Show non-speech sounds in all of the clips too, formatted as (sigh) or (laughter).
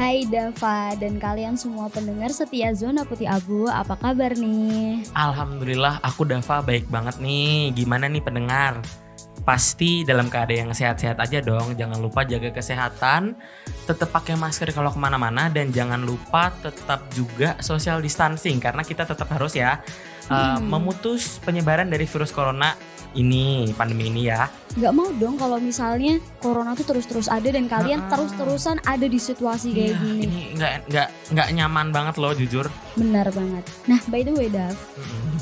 Hai Dava dan kalian semua pendengar setia Zona Putih Abu, apa kabar nih? Alhamdulillah aku Dava baik banget nih. Gimana nih pendengar? Pasti dalam keadaan yang sehat-sehat aja dong. Jangan lupa jaga kesehatan, tetap pakai masker kalau ke mana-mana dan jangan lupa tetap juga social distancing karena kita tetap harus ya uh, Hmm. memutus penyebaran dari virus corona ini pandemi ini ya. Gak mau dong kalau misalnya corona tuh terus-terus ada dan kalian Ha-ha. terus-terusan ada di situasi kayak Iya, gini. ini nggak nggak nggak nyaman banget loh jujur. Benar banget. Nah, by the way Dav,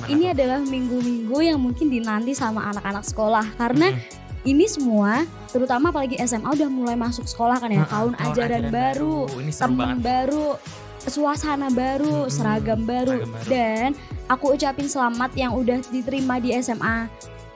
gimana ini tuh? adalah minggu-minggu yang mungkin dinanti sama anak-anak sekolah karena Mm-mm. ini semua terutama apalagi SMA udah mulai masuk sekolah kan ya, Ha-ha, tahun, ajaran, baru, Ini seru teman baru, suasana baru, Mm-mm, seragam baru. seragam baru. Dan aku ucapin selamat yang udah diterima di SMA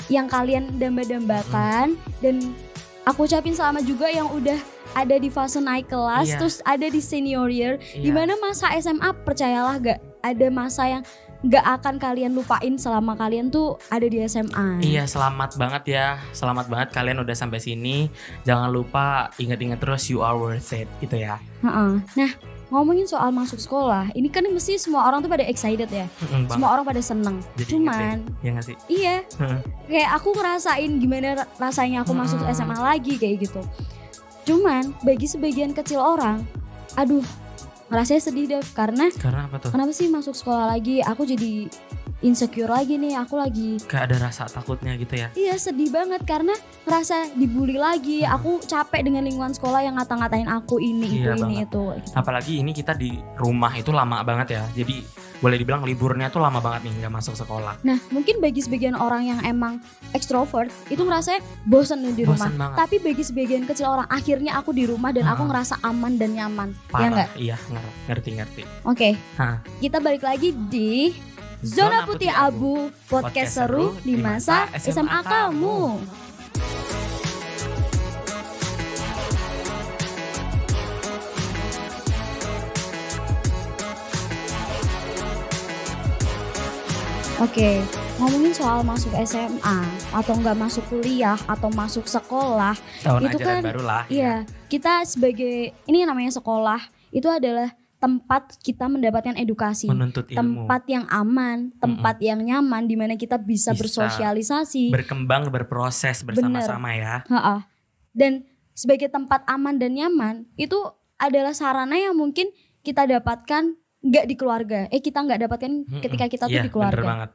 yang kalian damba-dambakan dan aku ucapin selamat juga yang udah ada di fase naik kelas Iya. terus ada di senior year Iya. di mana masa SMA percayalah gak ada masa yang gak akan kalian lupain selama kalian tuh ada di SMA Iya selamat banget ya Selamat banget kalian udah sampai sini Jangan lupa ingat-ingat terus you are worth it gitu ya Ha-ha. nah ngomongin soal masuk sekolah ini kan mesti semua orang tuh pada excited ya semua orang pada seneng Jadi cuman ya gak sih? Iya, Heeh. kayak aku ngerasain gimana ra- rasanya aku masuk Hmm. SMA lagi kayak gitu. Cuman bagi sebagian kecil orang, aduh, rasanya sedih deh karena Karena apa tuh? kenapa sih masuk sekolah lagi? Aku jadi insecure lagi nih, aku lagi Kayak ada rasa takutnya gitu ya Iya sedih banget karena ngerasa dibully lagi. Hmm. Aku capek dengan lingkungan sekolah yang ngata-ngatain aku ini itu Iya ini banget. itu. gitu. Apalagi ini kita di rumah itu lama banget ya Jadi boleh dibilang liburnya tuh lama banget nih nggak masuk sekolah Nah mungkin bagi sebagian orang yang emang extrovert itu ngerasanya bosen nih di rumah. Bosan banget Tapi bagi sebagian kecil orang akhirnya aku di rumah dan aku Ah. ngerasa aman dan nyaman. Ya Parah nggak? Iya nger- ngerti-ngerti Oke. Hah. Kita balik lagi di Zona Putih Abu podcast seru di masa SMA kamu. Oke, ngomongin soal masuk SMA atau nggak masuk kuliah atau masuk sekolah, Tahun itu kan- baru lah ya. Iya, kita sebagai ini namanya sekolah itu adalah tempat kita mendapatkan edukasi, Menuntut ilmu tempat yang aman, tempat yang nyaman di mana kita bisa, Bisa. bersosialisasi. Berkembang berproses bersama-sama ya Ha-ha. Dan sebagai tempat aman dan nyaman itu adalah sarana yang mungkin kita dapatkan nggak di keluarga. Eh kita nggak dapatkan Mm-mm. ketika kita tuh Iya, di bener keluarga. banget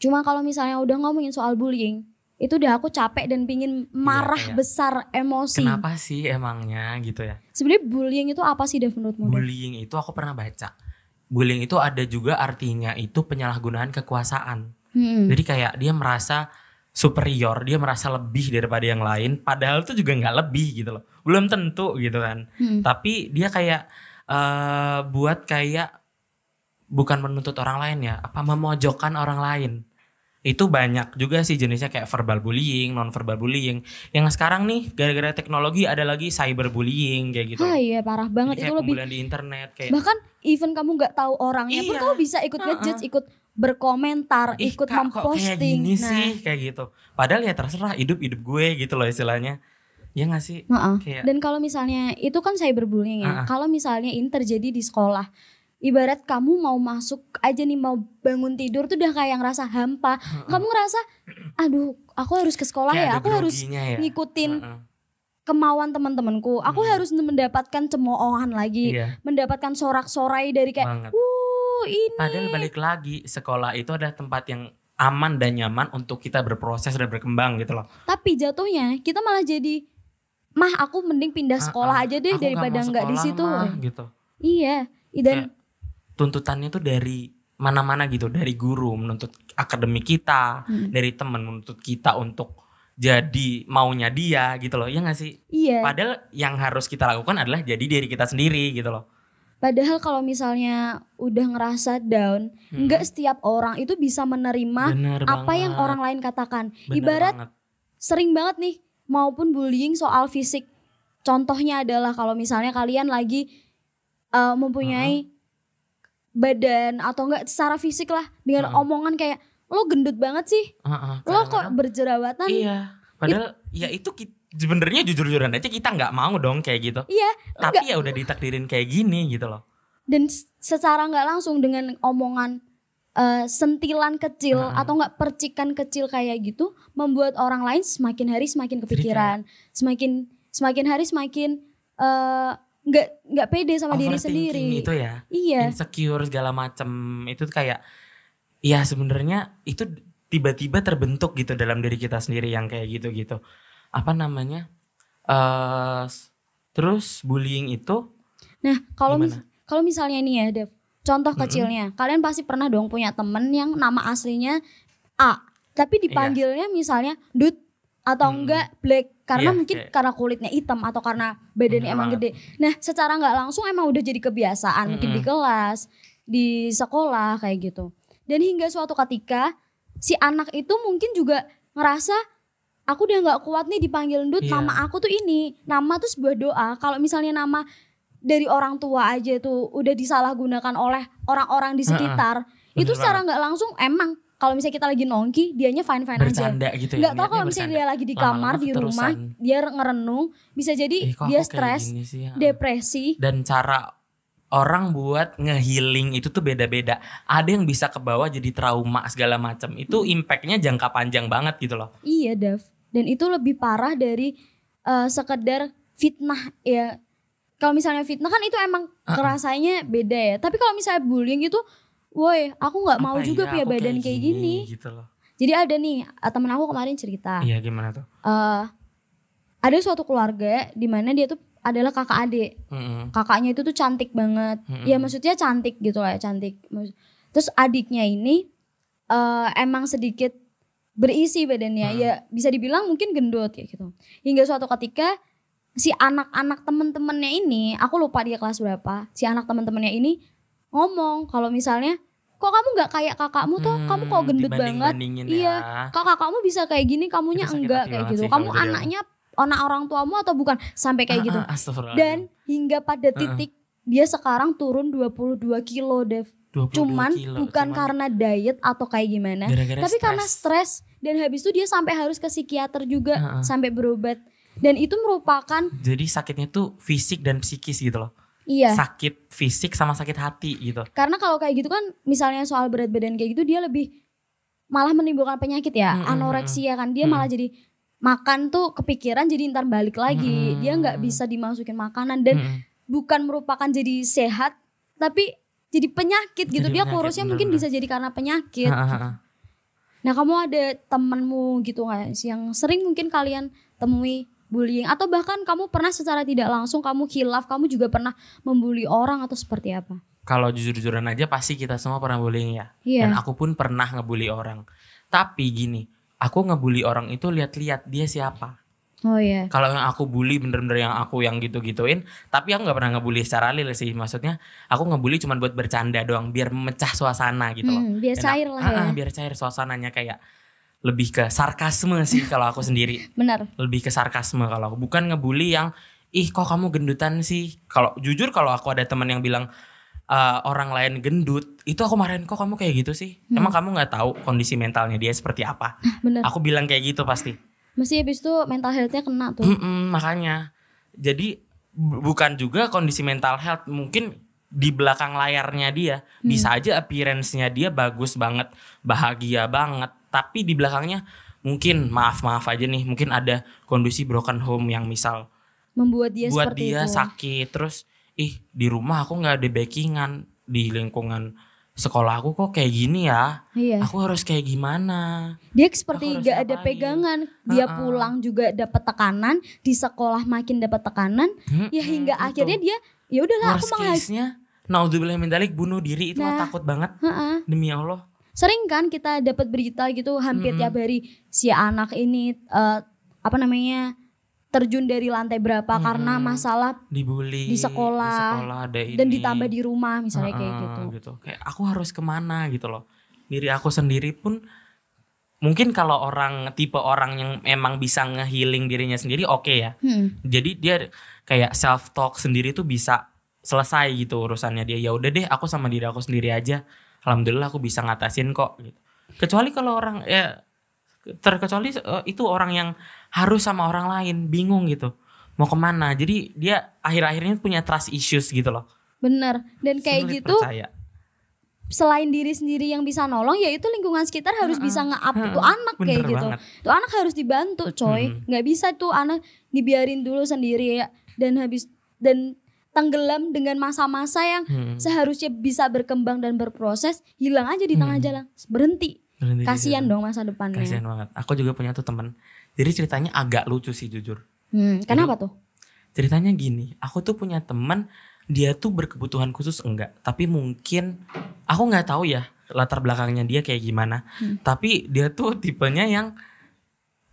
Cuma kalau misalnya udah ngomongin soal bullying, itu udah aku capek dan pingin marah kayak, besar emosi. Kenapa sih emangnya gitu ya Sebenarnya bullying itu apa sih Dev menurutmu? Bullying itu aku pernah baca. Bullying itu ada juga artinya itu penyalahgunaan kekuasaan. Hmm. Jadi kayak dia merasa superior, dia merasa lebih daripada yang lain. Padahal itu juga nggak lebih gitu loh. Belum tentu gitu kan. Hmm. Tapi dia kayak eh buat kayak bukan menuntut orang lain ya, apa memojokkan orang lain. Itu banyak juga sih jenisnya kayak verbal bullying, non verbal bullying. Yang sekarang nih gara-gara teknologi ada lagi cyber bullying kayak gitu. Ah iya parah Jadi banget kayak itu lebih di internet kayak bahkan even kamu nggak tahu orangnya pun Iya. kamu bisa ikut Heeh. ngejudge, ikut berkomentar, Ih, ikut Kak, kok kayak memposting. gini Nah, sih kayak gitu. Padahal ya terserah hidup hidup gue gitu loh istilahnya. Ya gak sih? heeh. Kayak Dan kalau misalnya itu kan cyberbullying ya. Ah. Kalau misalnya ini terjadi di sekolah, ibarat kamu mau masuk aja nih mau bangun tidur tuh udah kayak ngerasa hampa. heeh. Kamu ngerasa, aduh, aku harus ke sekolah Kayak ya, aku harus ya. ngikutin Heeh. kemauan teman-temanku. Aku Hmm. harus mendapatkan cemoohan lagi, Iya, mendapatkan sorak-sorai dari kayak, uh ini. Padahal balik lagi sekolah itu adalah tempat yang aman dan nyaman untuk kita berproses dan berkembang gitu loh. Tapi jatuhnya kita malah jadi mah aku mending pindah sekolah Ah, ah, aja deh daripada nggak di situ. mah, gitu. Iya, dan Kayak tuntutannya tuh dari mana-mana gitu, dari guru menuntut akademik kita, Hmm. dari temen menuntut kita untuk jadi maunya dia gitu loh. Ya gak sih? iya. Padahal yang harus kita lakukan adalah jadi diri kita sendiri gitu loh. Padahal kalau misalnya udah ngerasa down, Hmm. nggak setiap orang itu bisa menerima Bener apa yang orang lain katakan. Bener Ibarat banget. sering banget nih maupun bullying soal fisik. Contohnya adalah kalau misalnya kalian lagi uh, mempunyai badan atau enggak secara fisik lah dengan Heeh. omongan kayak lo gendut banget sih, Heeh, lo kok berjerawatan. Iya. Padahal ya itu ki- sebenarnya jujur-jujuran aja kita nggak mau dong kayak gitu. Iya, Tapi ya udah ditakdirin kayak gini gitu loh. dan secara nggak langsung dengan omongan eh, sentilan kecil Heeh. atau nggak percikan kecil kayak gitu membuat orang lain semakin hari semakin kepikiran, semakin semakin hari semakin eh, nggak nggak pede sama diri sendiri. itu ya. Iya, insecure segala macem. Itu kayak ya sebenarnya itu tiba-tiba terbentuk gitu dalam diri kita sendiri yang kayak gitu-gitu. Apa namanya? Eh terus bullying itu Nah, kalau mis- kalau misalnya nih ya, Dev. Contoh kecilnya, kalian pasti pernah dong punya temen yang nama aslinya A, tapi dipanggilnya misalnya Dut atau Mm-mm. enggak Black karena Iya, mungkin kayak- karena kulitnya hitam atau karena badannya Bener emang gede. Nah, secara nggak langsung emang udah jadi kebiasaan mungkin di Mm-mm. kelas, di sekolah kayak gitu. Dan hingga suatu ketika si anak itu mungkin juga ngerasa aku udah nggak kuat nih dipanggil Dut, Iya. nama aku tuh ini. Nama tuh sebuah doa. Kalau misalnya nama dari orang tua aja tuh udah disalahgunakan oleh orang-orang di sekitar, itu bener secara nggak langsung emang kalau misalnya kita lagi nongki, dianya fine-fine aja. bercanda gitu ya Nggak tahu kalau misalnya bercanda. dia lagi di kamar di rumah, dia ngerenung, bisa jadi kok dia stres, sih, ya? depresi. dan cara orang buat ngehealing itu tuh beda-beda. Ada yang bisa ke bawah jadi trauma segala macam. Itu Hmm. impactnya jangka panjang banget gitu loh. Iya, Dav. Dan itu lebih parah dari eh, sekedar fitnah ya. Kalau misalnya fitnah kan itu emang Uh-uh. kerasanya beda ya. Tapi kalau misalnya bullying itu, woi, aku nggak mau juga punya badan kayak gini. gitu loh. Jadi ada nih eh, temen aku kemarin cerita. Iya gimana tuh? eh ada suatu keluarga di mana dia tuh adalah kakak adik. Mm-mm. Kakaknya itu tuh cantik banget. Mm-mm. Ya maksudnya cantik gitu lah, cantik. Maksud- Terus adiknya ini eh emang sedikit berisi badannya. Hmm. Ya bisa dibilang mungkin gendut kayak gitu. Hingga suatu ketika si anak-anak temen-temennya ini, aku lupa dia kelas berapa. Si anak temen-temennya ini ngomong kalau misalnya kok kamu nggak kayak kakakmu tuh, kamu kok Hmm, gendut banget. dibanding-bandingin Iya. ya. Kak kakakmu bisa kayak gini, kamunya enggak kayak gitu. sih Kamu anaknya anak orang tuamu atau bukan sampai kayak gitu. Ah, ah, astagfirullahaladzim. Dan hingga pada titik dia sekarang turun 22 kilo, Dev. 22 Cuman kilo, bukan cuman karena diet atau kayak gimana, gara-gara tapi karena stres. dan habis itu dia sampai harus ke psikiater juga, sampai berobat. Dan itu merupakan Jadi sakitnya tuh fisik dan psikis gitu loh. Iya. Sakit fisik sama sakit hati gitu. Karena kalau kayak gitu kan misalnya soal berat badan kayak gitu dia lebih malah menimbulkan penyakit ya, Mm-mm, anoreksia kan. Dia Mm. malah jadi makan tuh kepikiran jadi ntar balik lagi. Mm-mm. Dia nggak bisa dimasukin makanan dan Mm-mm. bukan merupakan jadi sehat tapi jadi penyakit gitu. Jadi Dia penyakit, kurusnya mungkin bener-bener. bisa jadi karena penyakit. Ah, ah, ah. Nah, kamu ada temenmu gitu nggak sih yang sering mungkin kalian temui bullying atau bahkan kamu pernah secara tidak langsung kamu khilaf, kamu juga pernah membuli orang atau seperti apa? Kalau jujur-jujuran aja pasti kita semua pernah bullying ya. Iya. Dan aku pun pernah ngebully orang. Tapi gini, aku ngebully orang itu lihat-lihat dia siapa. Oh iya. Kalau yang aku bully bener-bener yang aku yang gitu-gituin, tapi aku nggak pernah ngebully secara real sih. Maksudnya aku ngebully cuma buat bercanda doang, biar memecah suasana gitu loh. Hmm, biar Dan cair aku- lah Ah, ya. ah, biar cair suasananya kayak lebih ke sarkasme sih (laughs) kalau aku sendiri. Benar. Lebih ke sarkasme kalau aku bukan ngebully yang ih kok kamu gendutan sih. Kalau jujur kalau aku ada teman yang bilang eh, orang lain gendut, itu aku marahin kok kamu kayak gitu sih. Hmm. Emang kamu nggak tahu kondisi mentalnya dia seperti apa? (laughs) Benar. Aku bilang kayak gitu pasti. Mesti habis itu mental health-nya kena tuh. Mm-mm, makanya. Jadi bu- bukan juga kondisi mental health mungkin di belakang layarnya dia Hmm. bisa aja appearance-nya dia bagus banget, bahagia banget, tapi di belakangnya mungkin maaf-maaf aja nih, mungkin ada kondisi broken home yang misal Membuat dia buat seperti dia itu. sakit terus ih di rumah aku nggak ada backingan di lingkungan sekolah aku kok kayak gini ya. Iya. Aku harus kayak gimana? Dia seperti Aku harus gak ada ngapain? pegangan. Dia Ha-ha. pulang juga dapat tekanan, di sekolah makin dapat tekanan, ya Mm-mm, hingga itu. akhirnya dia ya udahlah aku naudzubillah min dzalik bunuh diri itu mah Nah. takut banget Heeh. demi Allah. Sering kan kita dapat berita gitu hampir Mm-mm. tiap hari si anak ini eh, apa namanya terjun dari lantai berapa karena Mm-mm. masalah dibully Di sekolah, ada ini. dan ditambah di rumah misalnya kayak Heeh, gitu. Kayak aku harus ke mana gitu loh. Diri aku sendiri pun mungkin kalau orang tipe orang yang emang bisa ngehealing dirinya sendiri oke ya. Hmm. Jadi dia kayak self talk sendiri tuh bisa selesai gitu urusannya dia. Ya udah deh aku sama diri aku sendiri aja. Alhamdulillah aku bisa ngatasin kok gitu. Kecuali kalau orang ya terkecuali eh, itu orang yang harus sama orang lain bingung gitu. Mau ke mana? Jadi dia akhir-akhirnya punya trust issues gitu loh. Bener dan kayak Sulit gitu percaya. selain diri sendiri yang bisa nolong ya itu lingkungan sekitar harus Heeh, bisa nge-up heeh, tuh anak bener kayak gitu. banget. tuh anak harus dibantu coy. Mhm. nggak bisa tuh anak dibiarin dulu sendiri ya. Dan habis dan tenggelam dengan masa-masa yang Hmm, seharusnya bisa berkembang dan berproses hilang aja di tengah Hmm. jalan. Berhenti. Berhenti kasihan dong masa depannya. Kasihan banget. Aku juga punya tuh temen. Jadi ceritanya agak lucu sih jujur. Hmm, kenapa tuh? Ceritanya gini aku tuh punya temen dia tuh berkebutuhan khusus enggak. Tapi mungkin aku nggak tahu ya latar belakangnya dia kayak gimana. Hmm. tapi dia tuh tipenya yang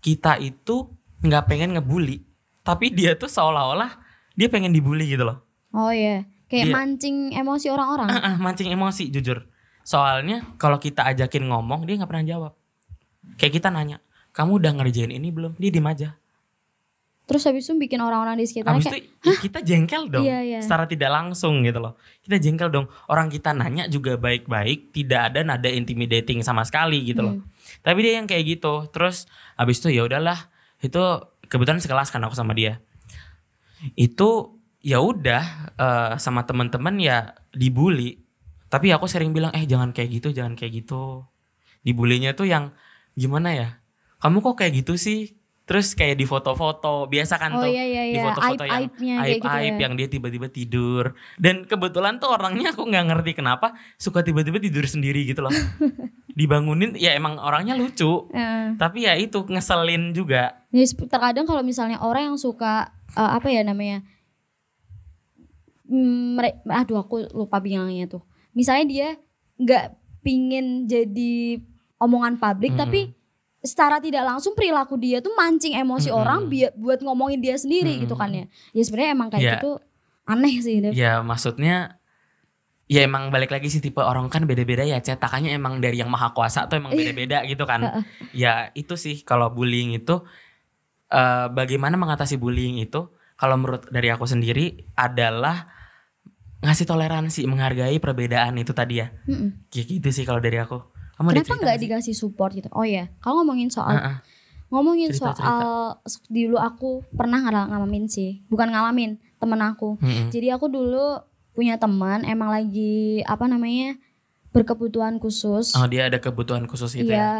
kita itu nggak pengen ngebully. Tapi dia tuh seolah-olah dia pengen dibully gitu loh oh iya kayak Dia- mancing emosi orang-orang Ah, ah, mancing emosi jujur soalnya kalau kita ajakin ngomong dia nggak pernah jawab kayak kita nanya kamu udah ngerjain ini belum dia diem aja terus habis itu bikin orang-orang di Habis kayak itu kita jengkel dong Iya, iya. secara tidak langsung gitu loh. Kita jengkel dong. Orang kita nanya juga baik-baik, tidak ada nada intimidating sama sekali gitu loh. Hmm. Tapi dia yang kayak gitu. Terus habis itu ya udahlah. Itu kebetulan sekelas kan aku sama dia. Itu ya udah eh, sama teman-teman ya dibully. Tapi aku sering bilang eh jangan kayak gitu, jangan kayak gitu. Dibulinya tuh yang gimana ya? Kamu kok kayak gitu sih? Terus kayak di foto-foto biasa kan oh tuh iya iya di iya foto-foto yang aib-aibnya kayak gitu aib-aib ya yang dia tiba-tiba tidur dan kebetulan tuh orangnya aku nggak ngerti kenapa suka tiba-tiba tidur sendiri gitu loh (laughs) dibangunin ya emang orangnya lucu Heeh. tapi ya itu ngeselin juga Jadi sep- terkadang kalau misalnya orang yang suka eh, apa ya namanya, mm, mere- aduh aku lupa bilangnya tuh. Misalnya dia nggak pingin jadi omongan publik, Mm-mm. tapi secara tidak langsung perilaku dia tuh mancing emosi Mm-mm. orang biar buat ngomongin dia sendiri gitu kan ya. Ya sebenarnya emang kayak Ya. gitu aneh sih. Dev. ya maksudnya ya emang balik lagi sih tipe orang kan beda-beda ya cetakannya emang dari yang maha kuasa tuh emang beda-beda gitu kan ya itu sih kalau bullying itu eh, bagaimana mengatasi bullying itu kalau menurut dari aku sendiri adalah ngasih toleransi menghargai perbedaan itu tadi ya Mm-mm. Kayak gitu sih kalau dari aku. Kamu Kenapa nggak sih? dikasih support gitu? Oh ya, kalau ngomongin soal Heeh. ngomongin Cerita, soal dulu aku pernah ngal- ngalamin sih, bukan ngalamin temen aku. Mm-mm. Jadi aku dulu punya teman emang lagi apa namanya berkebutuhan khusus. Oh dia ada kebutuhan khusus itu ya. Iya.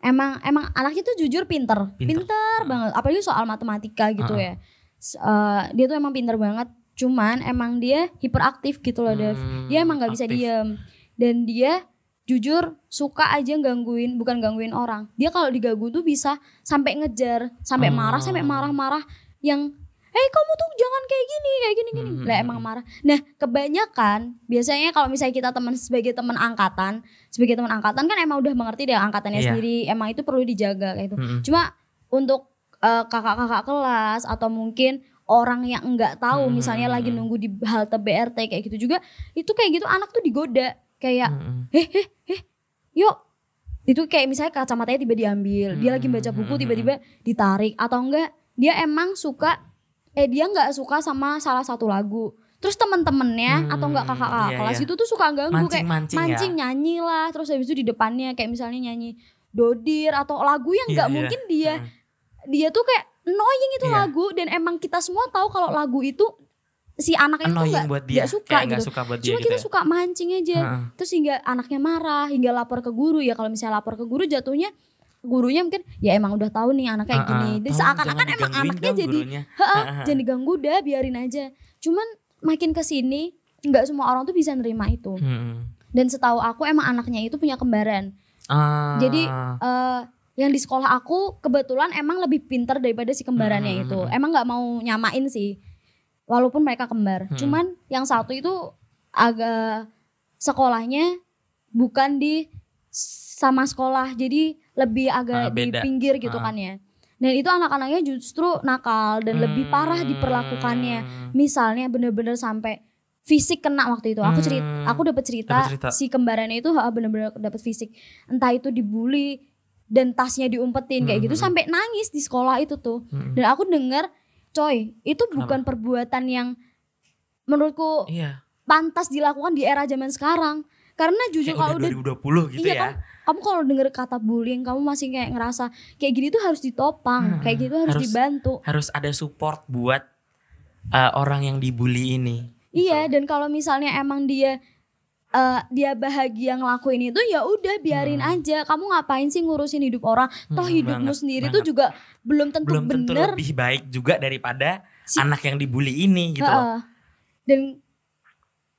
Emang emang anaknya tuh jujur pinter, Pinter. pinter, banget. Apalagi soal matematika gitu Heeh. ya. S- eh, dia tuh emang pinter banget. Cuman emang dia hiperaktif gitu loh, Dev. Hmm, Dia emang nggak bisa diem. Dan dia jujur suka aja gangguin, bukan gangguin orang. Dia kalau diganggu tuh bisa sampai ngejar, sampai marah, sampai marah-marah yang eh kamu tuh jangan kayak gini, kayak gini gini. Hmm. Lah emang marah. Nah, kebanyakan biasanya kalau misalnya kita teman sebagai teman angkatan, sebagai teman angkatan kan emang udah mengerti deh angkatannya Iya. sendiri, emang itu perlu dijaga kayak gitu. Mm-mm. Cuma untuk eh, kakak-kakak kelas atau mungkin orang yang enggak tahu Hmm. misalnya lagi nunggu di halte BRT kayak gitu juga itu kayak gitu anak tuh digoda kayak Mm-mm. eh eh eh yuk itu kayak misalnya kacamatanya tiba diambil dia lagi baca buku Hmm. tiba-tiba ditarik atau enggak dia emang suka eh dia nggak suka sama salah satu lagu terus temen-temennya Hmm, atau enggak kakak-kakak iya, kelas iya. itu tuh suka ganggu kayak Mancing-mancing ya. mancing nyanyi lah terus habis itu di depannya kayak misalnya nyanyi dodir atau lagu yang Iya, nggak iya. mungkin dia Mm. dia tuh kayak annoying itu Iya. lagu dan emang kita semua tahu kalau lagu itu si anak itu nggak buat dia. nggak suka gitu suka buat dia cuma gitu kita ya. suka mancing aja terus hingga anaknya marah hingga lapor ke guru ya kalau misalnya lapor ke guru jatuhnya gurunya mungkin ya emang udah tahu nih anak kayak Heeh. gini dan Tolong seakan-akan emang anaknya jadi heeh, jangan diganggu dah biarin aja cuman makin ke sini nggak semua orang tuh bisa nerima itu Mm-mm. dan setahu aku emang anaknya itu punya kembaran Ah. Jadi, eh yang di sekolah aku kebetulan emang lebih pintar daripada si kembarannya Hmm. itu. Emang nggak mau nyamain sih, walaupun mereka kembar. Hmm. Cuman yang satu itu agak sekolahnya bukan di sama sekolah, jadi lebih agak Ah, di pinggir gitu Ah. kan ya. Dan itu anak-anaknya justru nakal dan lebih parah Hmm. diperlakukannya. Misalnya bener-bener sampai fisik kena waktu itu. Aku cerita, Hmm. aku dapat cerita, Dapet cerita. si kembarannya itu bener-bener dapat fisik. Entah itu dibully dan tasnya diumpetin kayak gitu Hmm. sampai nangis di sekolah itu tuh. Mm-mm. Dan aku dengar, coy, itu bukan perbuatan yang menurutku Iya. pantas dilakukan di era zaman sekarang. karena jujur Kayak kalau udah udah 2020 gitu Iya ya. kamu kalau denger kata bullying kamu masih kayak ngerasa kayak gini tuh harus ditopang Hmm, kayak gitu harus, harus- dibantu Harus ada support buat uh, orang yang dibully ini. iya Gitu. dan kalau misalnya emang dia eh, dia bahagia ngelakuin itu ya udah biarin Hmm. aja kamu ngapain sih ngurusin hidup orang toh Hmm, hidupmu banget, sendiri banget. tuh juga belum tentu belum tentu bener lebih baik juga daripada Si- anak yang dibully ini gitu loh. Heeh. dan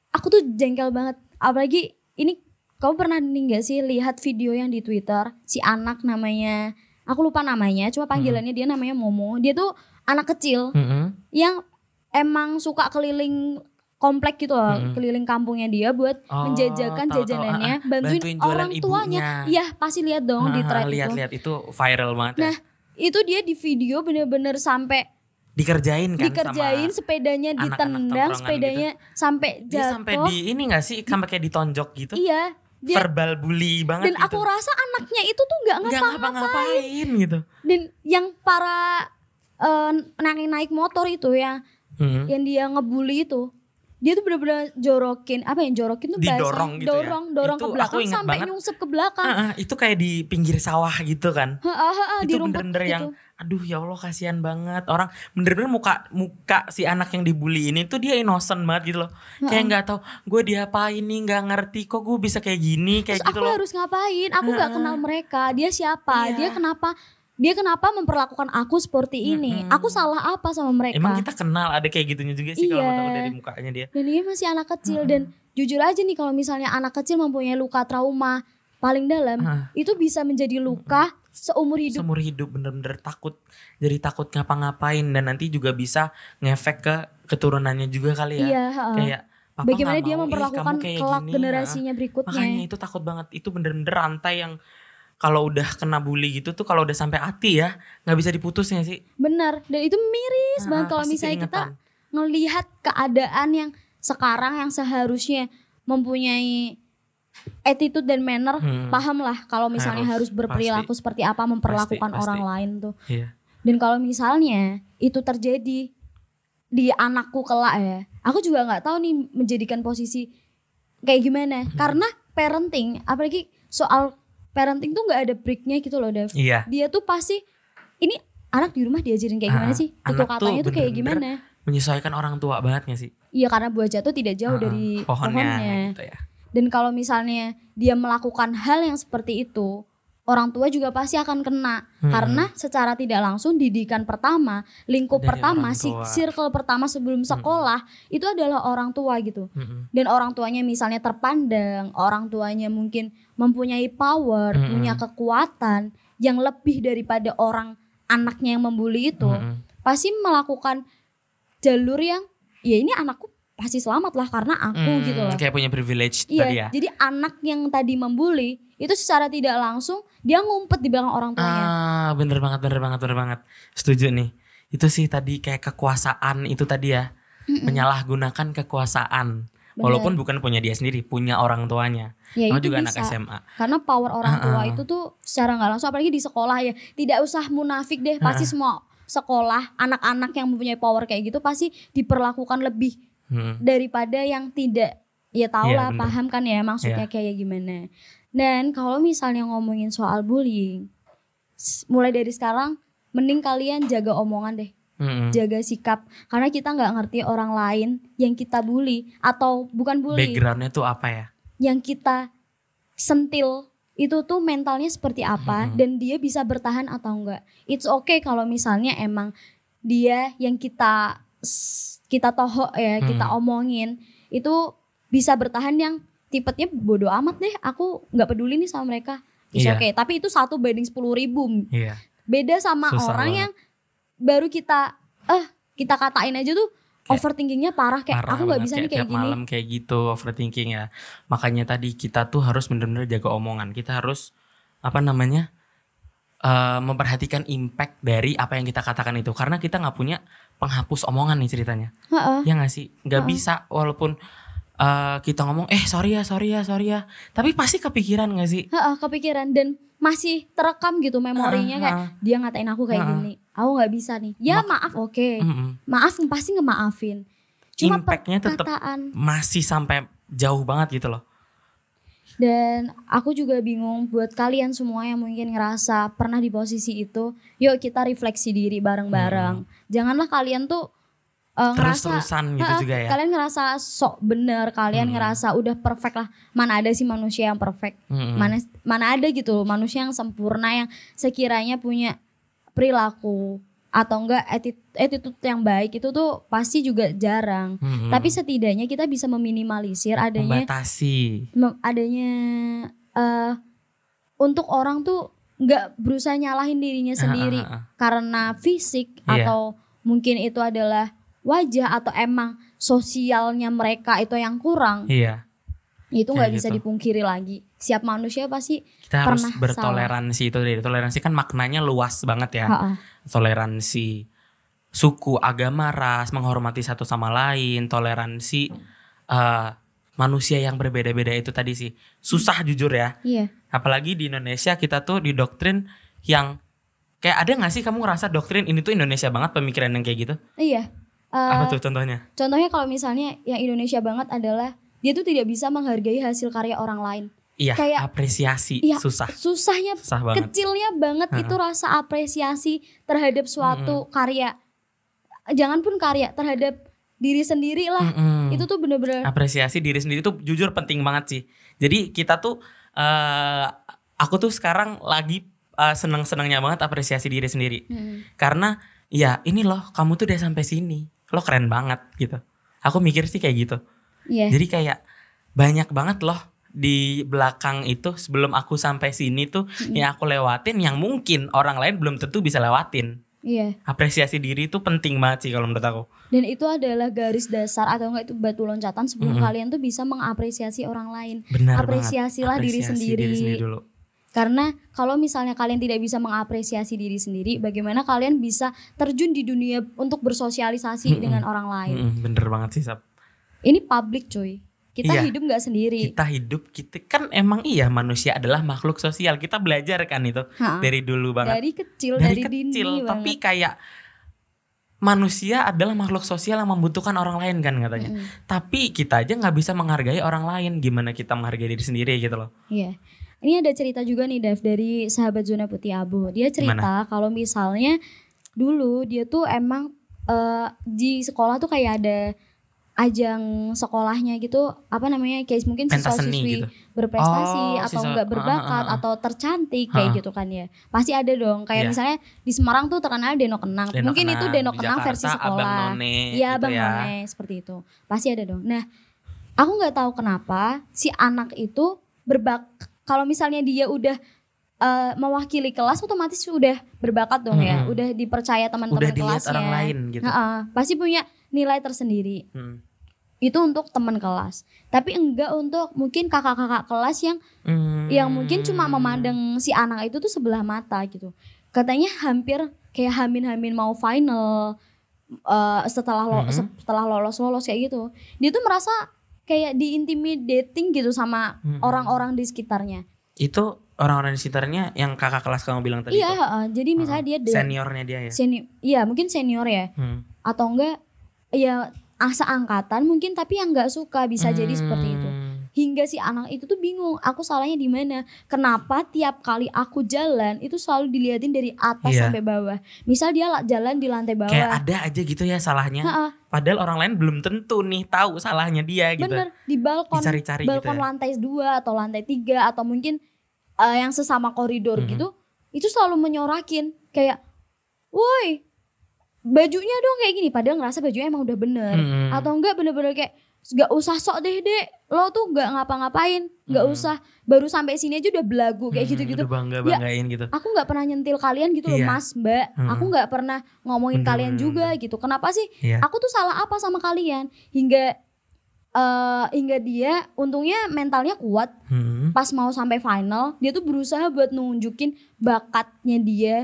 aku tuh jengkel banget apalagi ini kamu pernah nih gak sih lihat video yang di Twitter si anak namanya aku lupa namanya cuma panggilannya dia namanya Momo dia tuh anak kecil Mm-mm. yang emang suka keliling komplek gitu loh Mm-mm. keliling kampungnya dia buat Oh, menjajakan tahu-tahu. jajanannya Ah, ah. bantuin, Bantuin jualan orang tuanya iya pasti lihat dong di Ah, thread itu Lihat-lihat itu viral banget Nah, ya. itu dia di video bener-bener sampai Dikerjain kan dikerjain sama sepedanya ditendang sepedanya sampai dia jatuh sampai di ini gak sih sampai kayak ditonjok gitu. iya dia Verbal bully banget dan gitu. aku rasa anaknya itu tuh nggak ngapa-ngapain ngapa-ngapain gitu. dan yang para eh, naik naik motor itu ya Mm. yang dia ngebully itu dia tuh bener-bener jorokin apa yang jorokin tuh bahasa Didorong gitu ya? dorong dorong Itu ke belakang sampai banget. nyungsep ke belakang Ah, ah, itu kayak di pinggir sawah gitu kan. Heeh, heeh, di itu bener-bener gitu. yang aduh ya Allah kasihan banget orang bener-bener muka muka si anak yang dibully ini tuh dia innocent banget gitu loh kayak nggak tahu gue diapain nih nggak ngerti kok gue bisa kayak gini kayak Terus gitu aku loh harus ngapain? Aku nggak Heeh. kenal mereka. Dia siapa? Iya. Dia kenapa? Dia kenapa memperlakukan aku seperti ini? Mm-mm. Aku salah apa sama mereka? emang kita kenal ada kayak gitunya juga sih kalau Iya. tahu dari mukanya dia Dan dia masih anak kecil Heeh. dan jujur aja nih kalau misalnya anak kecil mempunyai luka trauma paling dalam, Heeh. itu bisa menjadi luka seumur hidup. seumur hidup bener-bener takut jadi takut ngapa-ngapain dan nanti juga bisa ngefek ke keturunannya juga kali ya Iya, heeh. kayak Papa Bagaimana dia mau, "Ih, memperlakukan kayak kelak gini." generasinya Nah, berikutnya. makanya itu takut banget itu bener-bener rantai yang kalau udah kena bully gitu tuh kalau udah sampai hati ya nggak bisa diputus ya sih Benar. Dan itu miris Ah, banget kalau pasti misalnya kita ngelihat keadaan yang sekarang yang seharusnya mempunyai attitude dan manner Hmm. paham lah kalau misalnya Harus, harus, berperilaku seperti apa memperlakukan Pasti, orang pasti. lain tuh Iya. dan kalau misalnya itu terjadi di anakku kelak ya aku juga nggak tahu nih menjadikan posisi kayak gimana Hmm. karena parenting apalagi soal parenting tuh nggak ada breaknya gitu loh Dev. Iya. Dia tuh pasti ini anak di rumah diajarin kayak gimana Ah, sih? anak tutur tuh katanya tuh kayak bener-bener gimana? menyesuaikan orang tua banget gak sih? Iya karena buah jatuh tidak jauh Ah, dari pohonnya, pohonnya. gitu ya. Dan kalau misalnya dia melakukan hal yang seperti itu orang tua juga pasti akan kena. Hmm. karena secara tidak langsung didikan pertama lingkup Dari pertama si circle pertama sebelum sekolah itu adalah orang tua gitu. Mm-mm. dan orang tuanya misalnya terpandang orang tuanya mungkin mempunyai power Mm-mm. punya kekuatan yang lebih daripada orang anaknya yang membuli itu Mm-mm. pasti melakukan jalur yang ya ini anakku pasti selamat lah karena aku Hmm, gitu loh kayak punya privilege Iya, tadi ya jadi anak yang tadi membuli itu secara tidak langsung dia ngumpet di belakang orang tuanya. ah bener banget bener banget bener banget setuju nih itu sih tadi kayak kekuasaan itu tadi ya Mm-mm. menyalahgunakan kekuasaan Bener. walaupun bukan punya dia sendiri punya orang tuanya ya Kamu itu juga bisa. anak SMA Karena power orang tua ah. itu tuh secara nggak langsung apalagi di sekolah ya. Tidak usah munafik deh, pasti semua sekolah anak-anak yang mempunyai power kayak gitu pasti diperlakukan lebih Hmm. daripada yang tidak ya tau Iya, lah bener. paham kan ya maksudnya kayak gimana dan kalau misalnya ngomongin soal bullying mulai dari sekarang mending kalian jaga omongan deh Mm-mm. jaga sikap karena kita nggak ngerti orang lain yang kita bully atau bukan bully backgroundnya tuh apa ya yang kita sentil itu tuh mentalnya seperti apa Mm-mm. dan dia bisa bertahan atau enggak it's okay kalau misalnya emang dia yang kita kita tohok ya kita Hmm. omongin itu bisa bertahan yang tipenya bodoh amat deh aku nggak peduli nih sama mereka it's Iya. okay tapi itu satu banding sepuluh ribu iya beda sama Susah orang banget. yang baru kita eh kita katain aja tuh overthinkingnya parah kayak Parah aku nggak bisa nih kayak tiap gini. malam kayak gitu overthinking ya. Makanya tadi kita tuh harus bener-bener jaga omongan. Kita harus apa namanya eh, memperhatikan impact dari apa yang kita katakan itu. Karena kita nggak punya penghapus omongan nih ceritanya. Heeh. ya nggak sih? Nggak Heeh. bisa walaupun eh, kita ngomong eh sorry ya sorry ya sorry ya. Tapi pasti kepikiran nggak sih? Heeh, kepikiran dan masih terekam gitu memorinya Heeh, kayak dia ngatain aku kayak Heeh. gini. Aku nggak bisa nih. Ya Mak- maaf oke. Mm-mm. Maaf pasti ngemaafin. Cuma Impactnya tetap masih sampai jauh banget gitu loh Dan aku juga bingung buat kalian semua yang mungkin ngerasa pernah di posisi itu, yuk kita refleksi diri bareng-bareng. Janganlah kalian tuh uh, ngerasa Terus-terusan gitu Ha-ha, juga ya. kalian ngerasa sok bener, kalian Hmm. ngerasa udah perfect lah. Mana ada sih manusia yang perfect? Mm-mm. Mana mana ada gitu loh manusia yang sempurna yang sekiranya punya perilaku atau enggak atti- attitude yang baik itu tuh pasti juga jarang. Mm-mm. Tapi setidaknya kita bisa meminimalisir adanya membatasi. mem- adanya eh untuk orang tuh nggak berusaha nyalahin dirinya sendiri Ah, ah, ah. karena fisik Iya. atau mungkin itu adalah wajah atau emang sosialnya mereka itu yang kurang Iya, itu nggak bisa gitu. dipungkiri lagi siap manusia pasti kita harus bertoleransi itu dari toleransi kan maknanya luas banget ya. ha-ha. Toleransi suku, agama, ras, menghormati satu sama lain, toleransi eh, manusia yang berbeda-beda itu tadi sih. Susah jujur ya. iya Apalagi di Indonesia kita tuh didoktrin yang kayak ada nggak sih kamu ngerasa doktrin ini tuh Indonesia banget pemikiran yang kayak gitu? iya Eh, Apa tuh contohnya? contohnya kalau misalnya yang Indonesia banget adalah dia tuh tidak bisa menghargai hasil karya orang lain Iya, kayak- apresiasi Iya, susah. susahnya Susah banget. kecilnya banget Ha-ha. itu rasa apresiasi terhadap suatu karya jangan pun karya terhadap diri sendiri lah Mm-mm. itu tuh bener-bener apresiasi diri sendiri tuh jujur penting banget sih. Jadi kita tuh eh aku tuh sekarang lagi eh, seneng-senengnya banget apresiasi diri sendiri. Hmm. Karena ya ini loh kamu tuh udah sampai sini. Lo keren banget gitu. Aku mikir sih kayak gitu. Iya. Jadi kayak banyak banget loh di belakang itu sebelum aku sampai sini tuh yang aku lewatin yang mungkin orang lain belum tentu bisa lewatin. Iya. Apresiasi diri itu penting banget sih kalau menurut aku. Dan itu adalah garis dasar atau enggak itu batu loncatan sebelum Mm-mm. kalian tuh bisa mengapresiasi orang lain. Benar Apresiasilah diri sendiri. diri sendiri dulu. Karena kalau misalnya kalian tidak bisa mengapresiasi diri sendiri, bagaimana kalian bisa terjun di dunia untuk bersosialisasi Mm-mm. dengan orang lain? Mm-mm, bener banget sih Sap. Ini public cuy. Kita Iya. hidup nggak sendiri. kita hidup kita kan emang iya manusia adalah makhluk sosial kita belajar kan itu Ha-ha. dari dulu banget dari kecil, dari, dari, kecil dini tapi banget. kayak manusia adalah makhluk sosial yang membutuhkan orang lain kan katanya Mm-mm. tapi kita aja nggak bisa menghargai orang lain gimana kita menghargai diri sendiri gitu loh Iya. Ini ada cerita juga nih Dev dari sahabat zona putih abu. Dia cerita kalau misalnya dulu dia tuh emang eh, di sekolah tuh kayak ada ajang sekolahnya gitu apa namanya kayak mungkin pentas seni siswa-siswi gitu berprestasi Oh, atau siswa- enggak berbakat ah, ah. atau tercantik kayak Ah. gitu kan ya pasti ada dong kayak Iya. misalnya di Semarang tuh terkenal Deno Kenang Deno mungkin itu Kenang, Deno di Kenang versi Jakarta, sekolah Abang None Iya gitu Bang ya. None seperti itu pasti ada dong. Nah aku nggak tahu kenapa si anak itu berbak kalau misalnya dia udah eh, mewakili kelas otomatis sudah berbakat dong ya, Mm-mm. udah dipercaya udah teman-teman dilihat kelasnya. orang lain gitu Heeh, pasti punya nilai tersendiri. Hmm. Itu untuk teman kelas. Tapi enggak untuk mungkin kakak-kakak kelas yang Hmm. yang mungkin cuma memandang si anak itu tuh sebelah mata gitu. Katanya hampir kayak hamin-hamin mau final eh, setelah lo, Mhm. setelah lolos-lolos kayak gitu. Dia tuh merasa kayak diintimidating gitu sama Mhm. orang-orang di sekitarnya. itu orang-orang di sekitarnya yang kakak kelas kamu bilang tadi Iya, itu? heeh. jadi misalnya dia de- seniornya dia ya seni- iya mungkin senior ya Hmm. atau enggak ya asa angkatan mungkin tapi yang nggak suka bisa jadi seperti itu. Hmm. hingga si anak itu tuh bingung aku salahnya di mana? Kenapa tiap kali aku jalan itu selalu diliatin dari atas Iya. sampai bawah? Misal dia la- jalan di lantai bawah. Kayak ada aja gitu ya salahnya. Ha-ha, padahal orang lain belum tentu nih tahu salahnya dia gitu. Bener di balkon. Dicari-cari gitu balkon ya. lantai dua atau lantai tiga atau mungkin eh, yang sesama koridor Mhm. gitu itu selalu menyorakin. Kayak woi bajunya dong kayak gini padahal ngerasa bajunya emang udah bener Hmm. atau enggak bener-bener kayak gak usah sok deh dek lo tuh gak ngapa-ngapain gak Hmm. usah baru sampai sini aja udah belagu kayak Hmm, gitu-gitu udah bangga banggain gitu aku nggak pernah nyentil kalian gitu loh Iya. mas mbak Hmm. aku nggak pernah ngomongin Bener, kalian bener, juga gitu kenapa sih Iya. aku tuh salah apa sama kalian hingga eh hingga dia untungnya mentalnya kuat Hmm. pas mau sampai final dia tuh berusaha buat nunjukin bakatnya dia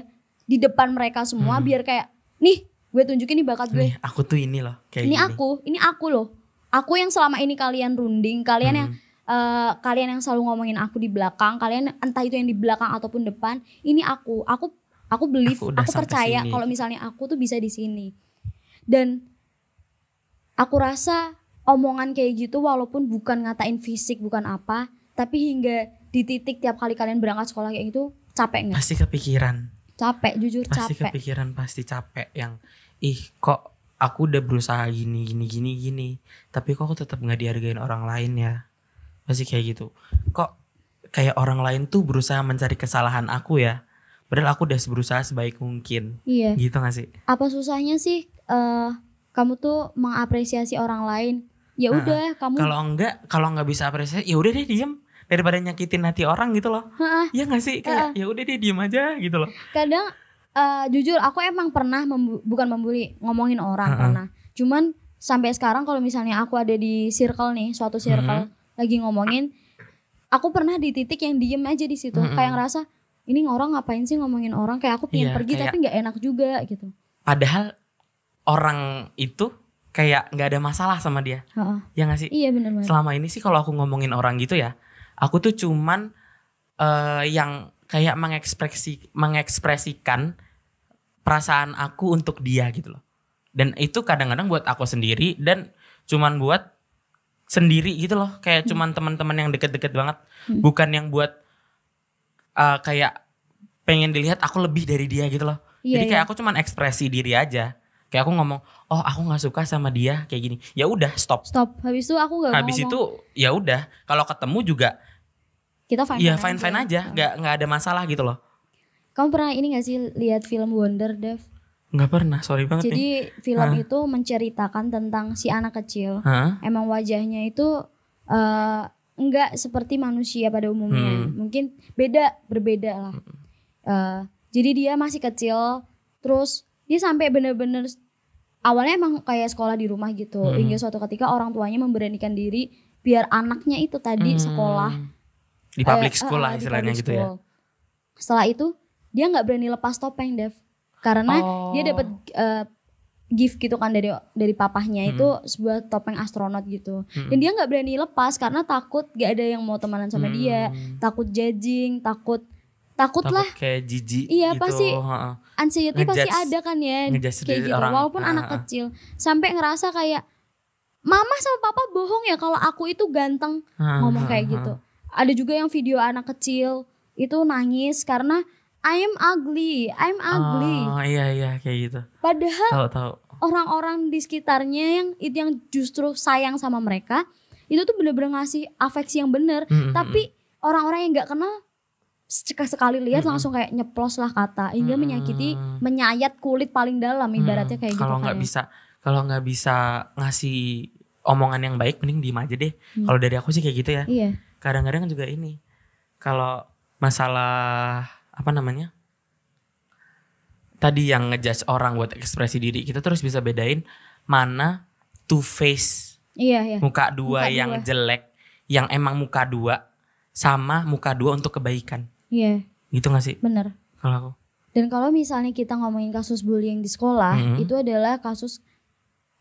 di depan mereka semua Hmm. biar kayak nih gue tunjukin nih bakat gue nih aku tuh ini loh kayak ini gini. aku ini aku loh aku yang selama ini kalian runding kalian yang Hmm. eh, kalian yang selalu ngomongin aku di belakang kalian entah itu yang di belakang ataupun depan ini aku aku aku believe Aku aku, percaya kalau misalnya aku tuh bisa di sini dan aku rasa omongan kayak gitu walaupun bukan ngatain fisik bukan apa tapi hingga di titik tiap kali kalian berangkat sekolah kayak gitu capek nggak? pasti kepikiran Capek, jujur pasti capek. kepikiran pasti capek yang ih kok aku udah berusaha gini gini gini gini tapi kok aku tetap nggak dihargain orang lain ya? Pasti kayak gitu. Kok kayak orang lain tuh berusaha mencari kesalahan aku ya? Padahal aku udah berusaha sebaik mungkin. Iya. gitu gak sih? Apa susahnya sih eh kamu tuh mengapresiasi orang lain? Ya udah, kamu kalau enggak kalau nggak bisa apresiasi ya udah deh diem daripada nyakitin hati orang gitu loh. Heeh. ya nggak sih? Kayak ya udah deh diem aja gitu loh. Kadang eh, jujur aku emang pernah membu- bukan membuli ngomongin orang Heeh. pernah. Cuman sampai sekarang kalau misalnya aku ada di circle nih suatu circle lagi ngomongin aku pernah di titik yang diem aja di situ. Mm-mm. kayak ngerasa ini orang ngapain sih ngomongin orang? Kayak aku pengen Iya, pergi kayak- tapi nggak enak juga gitu. Padahal orang itu kayak nggak ada masalah sama dia. Heeh. ya nggak sih? Iya bener banget. Selama ini sih kalau aku ngomongin orang gitu ya aku tuh cuman eh, yang kayak mengekspresi mengekspresikan perasaan aku untuk dia gitu loh. Dan itu kadang-kadang buat aku sendiri dan cuman buat sendiri gitu loh. Kayak cuman teman-teman yang deket-deket banget. Hmm. bukan yang buat eh, kayak pengen dilihat aku lebih dari dia gitu loh. Iya, jadi kayak iya. aku cuman ekspresi diri aja kayak aku ngomong oh aku nggak suka sama dia kayak gini ya udah stop stop habis itu aku nggak habis ngomong. itu ya udah kalau ketemu juga kita fine ya fine fine aja nggak nggak ada masalah gitu loh kamu pernah ini gak sih lihat film Wonder Dev nggak pernah sorry banget nih jadi film Hah? itu menceritakan tentang si anak kecil Hah? emang wajahnya itu eh enggak seperti manusia pada umumnya. Hmm. Mungkin beda, berbeda lah. Eh, jadi dia masih kecil, terus dia sampai bener-bener awalnya emang kayak sekolah di rumah gitu. Hmm. Hingga suatu ketika orang tuanya memberanikan diri biar anaknya itu tadi Hmm. sekolah di public eh, school eh, lah di istilahnya gitu ya. Setelah itu dia nggak berani lepas topeng, Dev. Karena Oh. dia dapat eh, gift gitu kan dari dari papahnya Hmm. itu sebuah topeng astronot gitu. Mm-mm. Dan dia nggak berani lepas karena takut gak ada yang mau temenan sama dia, Hmm. takut judging, takut takut, takut lah kayak jijik Iya, gitu pasti. Anxiety pasti ada kan ya kayak gitu. orang. Walaupun Ah, anak ah. kecil sampai ngerasa kayak mama sama papa bohong ya kalau aku itu ganteng Heeh, ngomong kayak heeh, gitu. Ada juga yang video anak kecil itu nangis karena I am ugly, I'm ugly. oh iya iya kayak gitu Padahal tahu tahu orang-orang di sekitarnya yang itu yang justru sayang sama mereka itu tuh bener-bener ngasih afeksi yang bener. Mm-mm, Tapi orang-orang yang nggak kenal sekali lihat Mm-mm. langsung kayak nyeplos lah kata hingga Mm-mm. menyakiti, menyayat kulit paling dalam ibaratnya Hmm, kayak gitu kalau kan. nggak ya. bisa kalau nggak bisa ngasih omongan yang baik mending diem aja deh Hmm. kalau dari aku sih kayak gitu ya Iya. kadang-kadang juga ini kalau masalah apa namanya tadi yang ngejudge orang buat ekspresi diri kita terus bisa bedain mana two face Iya, iya. muka dua Muka yang dua. jelek yang emang muka dua sama muka dua untuk kebaikan Iya, gitu gak sih bener. kalau aku Dan kalau misalnya kita ngomongin kasus bullying di sekolah, Mm-mm. itu adalah kasus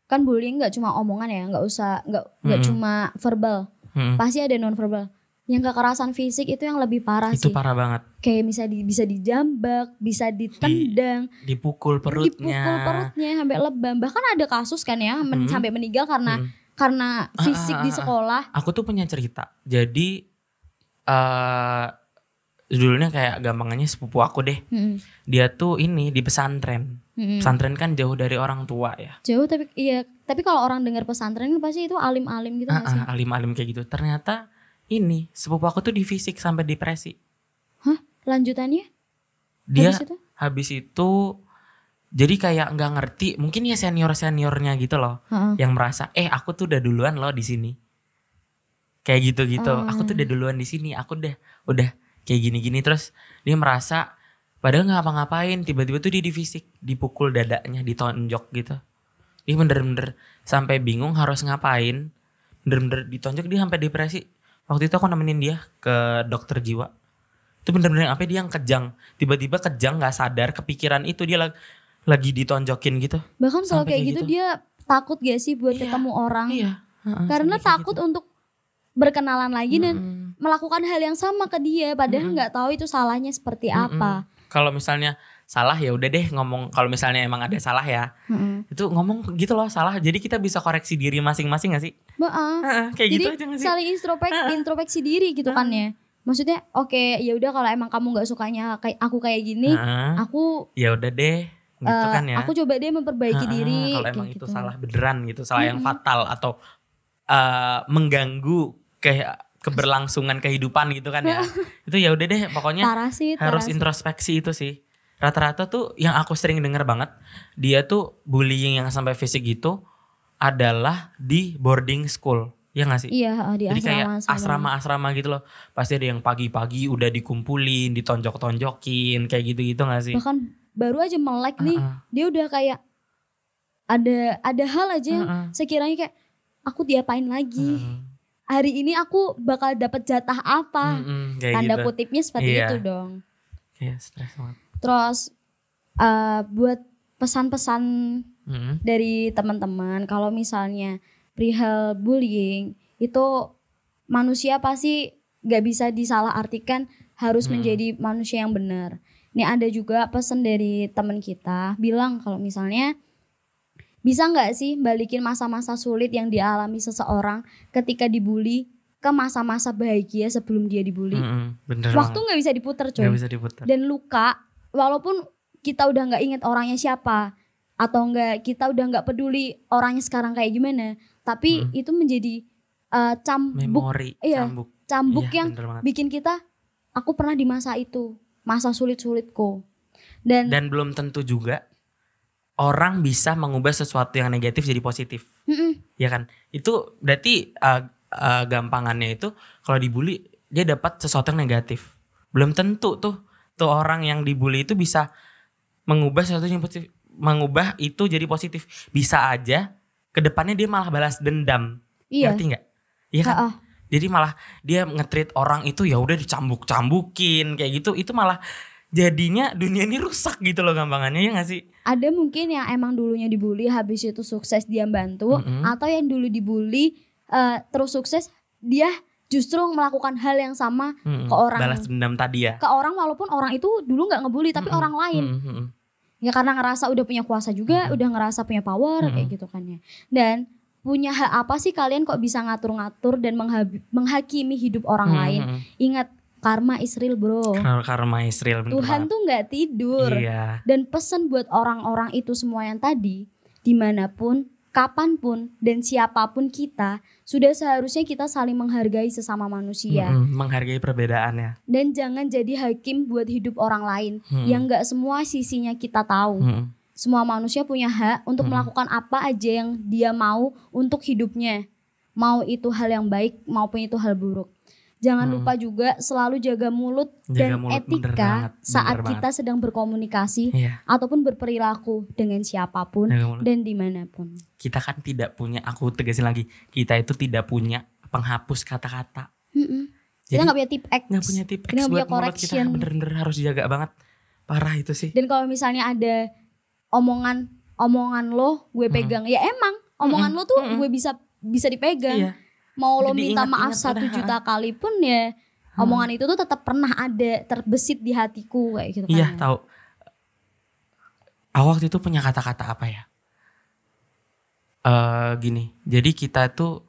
kan bullying nggak cuma omongan ya, nggak usah nggak nggak Mm-mm. cuma verbal, Hmm, pasti ada non verbal. Yang kekerasan fisik itu yang lebih parah itu sih. parah banget Kayak bisa di, bisa dijambak, bisa ditendang, dipukul perutnya dipukul perutnya sampai lebam. Bahkan ada kasus kan ya men- Hmm. sampai meninggal karena Hmm. karena Ah, fisik ah, di ah, ah. sekolah. aku tuh punya cerita jadi eh judulnya kayak gampangannya sepupu aku deh Mm-mm. dia tuh ini di pesantren Mm-mm. pesantren kan jauh dari orang tua ya Jauh tapi iya, tapi kalau orang dengar pesantren kan pasti itu alim-alim gitu Ah, nggak sih? alim-alim kayak gitu ternyata ini sepupu aku tuh di fisik sampai depresi Lanjutannya dia habis itu? habis itu jadi kayak nggak ngerti mungkin ya senior seniornya gitu loh Heeh. yang merasa eh aku tuh udah duluan loh di sini kayak gitu gitu aku tuh udah duluan di sini aku udah udah kayak gini gini terus dia merasa padahal nggak ngapa-ngapain tiba-tiba tuh dia di fisik dipukul dadanya ditonjok gitu. Dia bener-bener sampai bingung harus ngapain. Bener-bener ditonjok dia sampai depresi. Waktu itu aku nemenin dia ke dokter jiwa. Itu bener-bener apa dia yang kejang. Tiba-tiba kejang nggak sadar kepikiran itu dia lagi lagi ditonjokin gitu. Bahkan kalau Sampai kayak kayak gitu, gitu. dia takut gak sih buat Iya, ketemu orang? iya. Karena takut gitu. untuk berkenalan lagi dan Mm-mm. melakukan hal yang sama ke dia padahal nggak tahu itu salahnya seperti Mm-mm. apa. Kalau misalnya salah ya udah deh ngomong kalau misalnya emang ada salah ya Mm-mm. itu ngomong gitu loh salah jadi kita bisa koreksi diri masing-masing gak sih Heeh. Heeh, kayak Jadi gitu aja gak sih saling introspek introspeksi diri gitu kan ya. Maksudnya oke ya udah kalau emang kamu nggak sukanya kayak aku kayak gini, aku ya udah deh gitu eh, kan ya aku coba deh memperbaiki diri. kalau emang itu gitu. salah beneran gitu salah yang Mm-mm. fatal atau eh, mengganggu kayak keberlangsungan kehidupan gitu kan ya. (laughs) Itu ya udah deh pokoknya Parah sih, harus introspeksi itu sih. Rata-rata tuh yang aku sering denger banget dia tuh bullying yang sampai fisik gitu adalah di boarding school. Ya gak sih? Iya, heeh, di jadi kayak asrama asrama-asrama gitu loh. Pasti ada yang pagi-pagi udah dikumpulin ditonjok-tonjokin kayak gitu-gitu gak sih? Bahkan baru aja melek nih, Heeh, dia udah kayak ada ada hal aja yang heeh, sekiranya kayak aku diapain lagi. heeh. Hari ini aku bakal dapat jatah apa? Kayak Tanda gitu kutipnya seperti Iya. itu dong. kayak stres banget Terus eh, buat pesan-pesan Mm-mm. dari teman-teman kalau misalnya perihal bullying itu manusia pasti gak bisa disalahartikan harus Hmm. menjadi manusia yang benar. Ini ada juga pesan dari teman kita bilang kalau misalnya bisa nggak sih balikin masa-masa sulit yang dialami seseorang ketika dibully ke masa-masa bahagia sebelum dia dibully. Mm-mm, bener Waktu nggak bisa diputer coy nggak bisa diputar dan luka walaupun kita udah nggak inget orangnya siapa atau enggak kita udah nggak peduli orangnya sekarang kayak gimana tapi Hmm. itu menjadi eh, cambuk memori iya, cambuk. cambuk Iya, yang bikin kita aku pernah di masa itu masa sulit-sulitku. Dan, dan belum tentu juga orang bisa mengubah sesuatu yang negatif jadi positif. Mm-mm, ya kan? Itu berarti uh, uh, gampangannya itu kalau dibully dia dapat sesuatu yang negatif. Belum tentu tuh tuh orang yang dibully itu bisa mengubah sesuatu yang positif mengubah itu jadi positif. Bisa aja ke depannya dia malah balas dendam. Iya. Ngerti nggak? Iya kan? Ha-ah. jadi malah dia ngetrit orang itu ya udah dicambuk-cambukin kayak gitu. Itu malah jadinya dunia ini rusak gitu loh gampangannya ya gak sih ada mungkin yang emang dulunya dibully habis itu sukses dia bantu Mm-mm. atau yang dulu dibully eh, terus sukses dia justru melakukan hal yang sama Mm-mm. Ke orang- balas dendam tadi ya ke orang walaupun orang itu dulu nggak ngebully tapi Mm-mm. orang lain Mm-mm. ya karena ngerasa udah punya kuasa juga Mm-mm. udah ngerasa punya power kayak Mm-mm. gitu kan ya dan punya hak apa sih kalian kok bisa ngatur-ngatur dan menghakimi hidup orang lain Mm-mm. ingat karma is real bro Kar- karma Israel bener Tuhan tuh nggak tidur iya dan pesan buat orang-orang itu semua yang tadi di mana pun kapan pun dan siapa pun kita sudah seharusnya kita saling menghargai sesama manusia Mm-mm. menghargai perbedaan ya dan jangan jadi hakim buat hidup orang lain Mm-mm. yang nggak semua sisinya kita tahu Mm-mm. semua manusia punya hak untuk Hmm. melakukan apa aja yang dia mau untuk hidupnya. Mau itu hal yang baik maupun itu hal buruk. Jangan Hmm. lupa juga selalu jaga mulut Jaga dan mulut, bener etika banget, bener saat banget. kita sedang berkomunikasi iya ataupun berperilaku dengan siapa pun dan di mana pun. kita kan tidak punya aku tegasin lagi kita itu tidak punya penghapus kata-kata Mm-mm. Jadi, Kita nggak punya tip X. nggak punya tip Kita X nggak buat punya mulut kita bener-bener harus dijaga banget parah itu sih Dan kalau misalnya ada omongan omongan lo gue Hmm. pegang, ya emang omongan lo tuh Mm-mm. gue bisa bisa dipegang. iya mau lo minta maaf satu juta kali pun ya omongan itu tuh tetap pernah ada terbesit di hatiku kayak gitu kan Iya ya. tahu. Aku waktu itu punya kata-kata apa ya? Eh gini, jadi kita tuh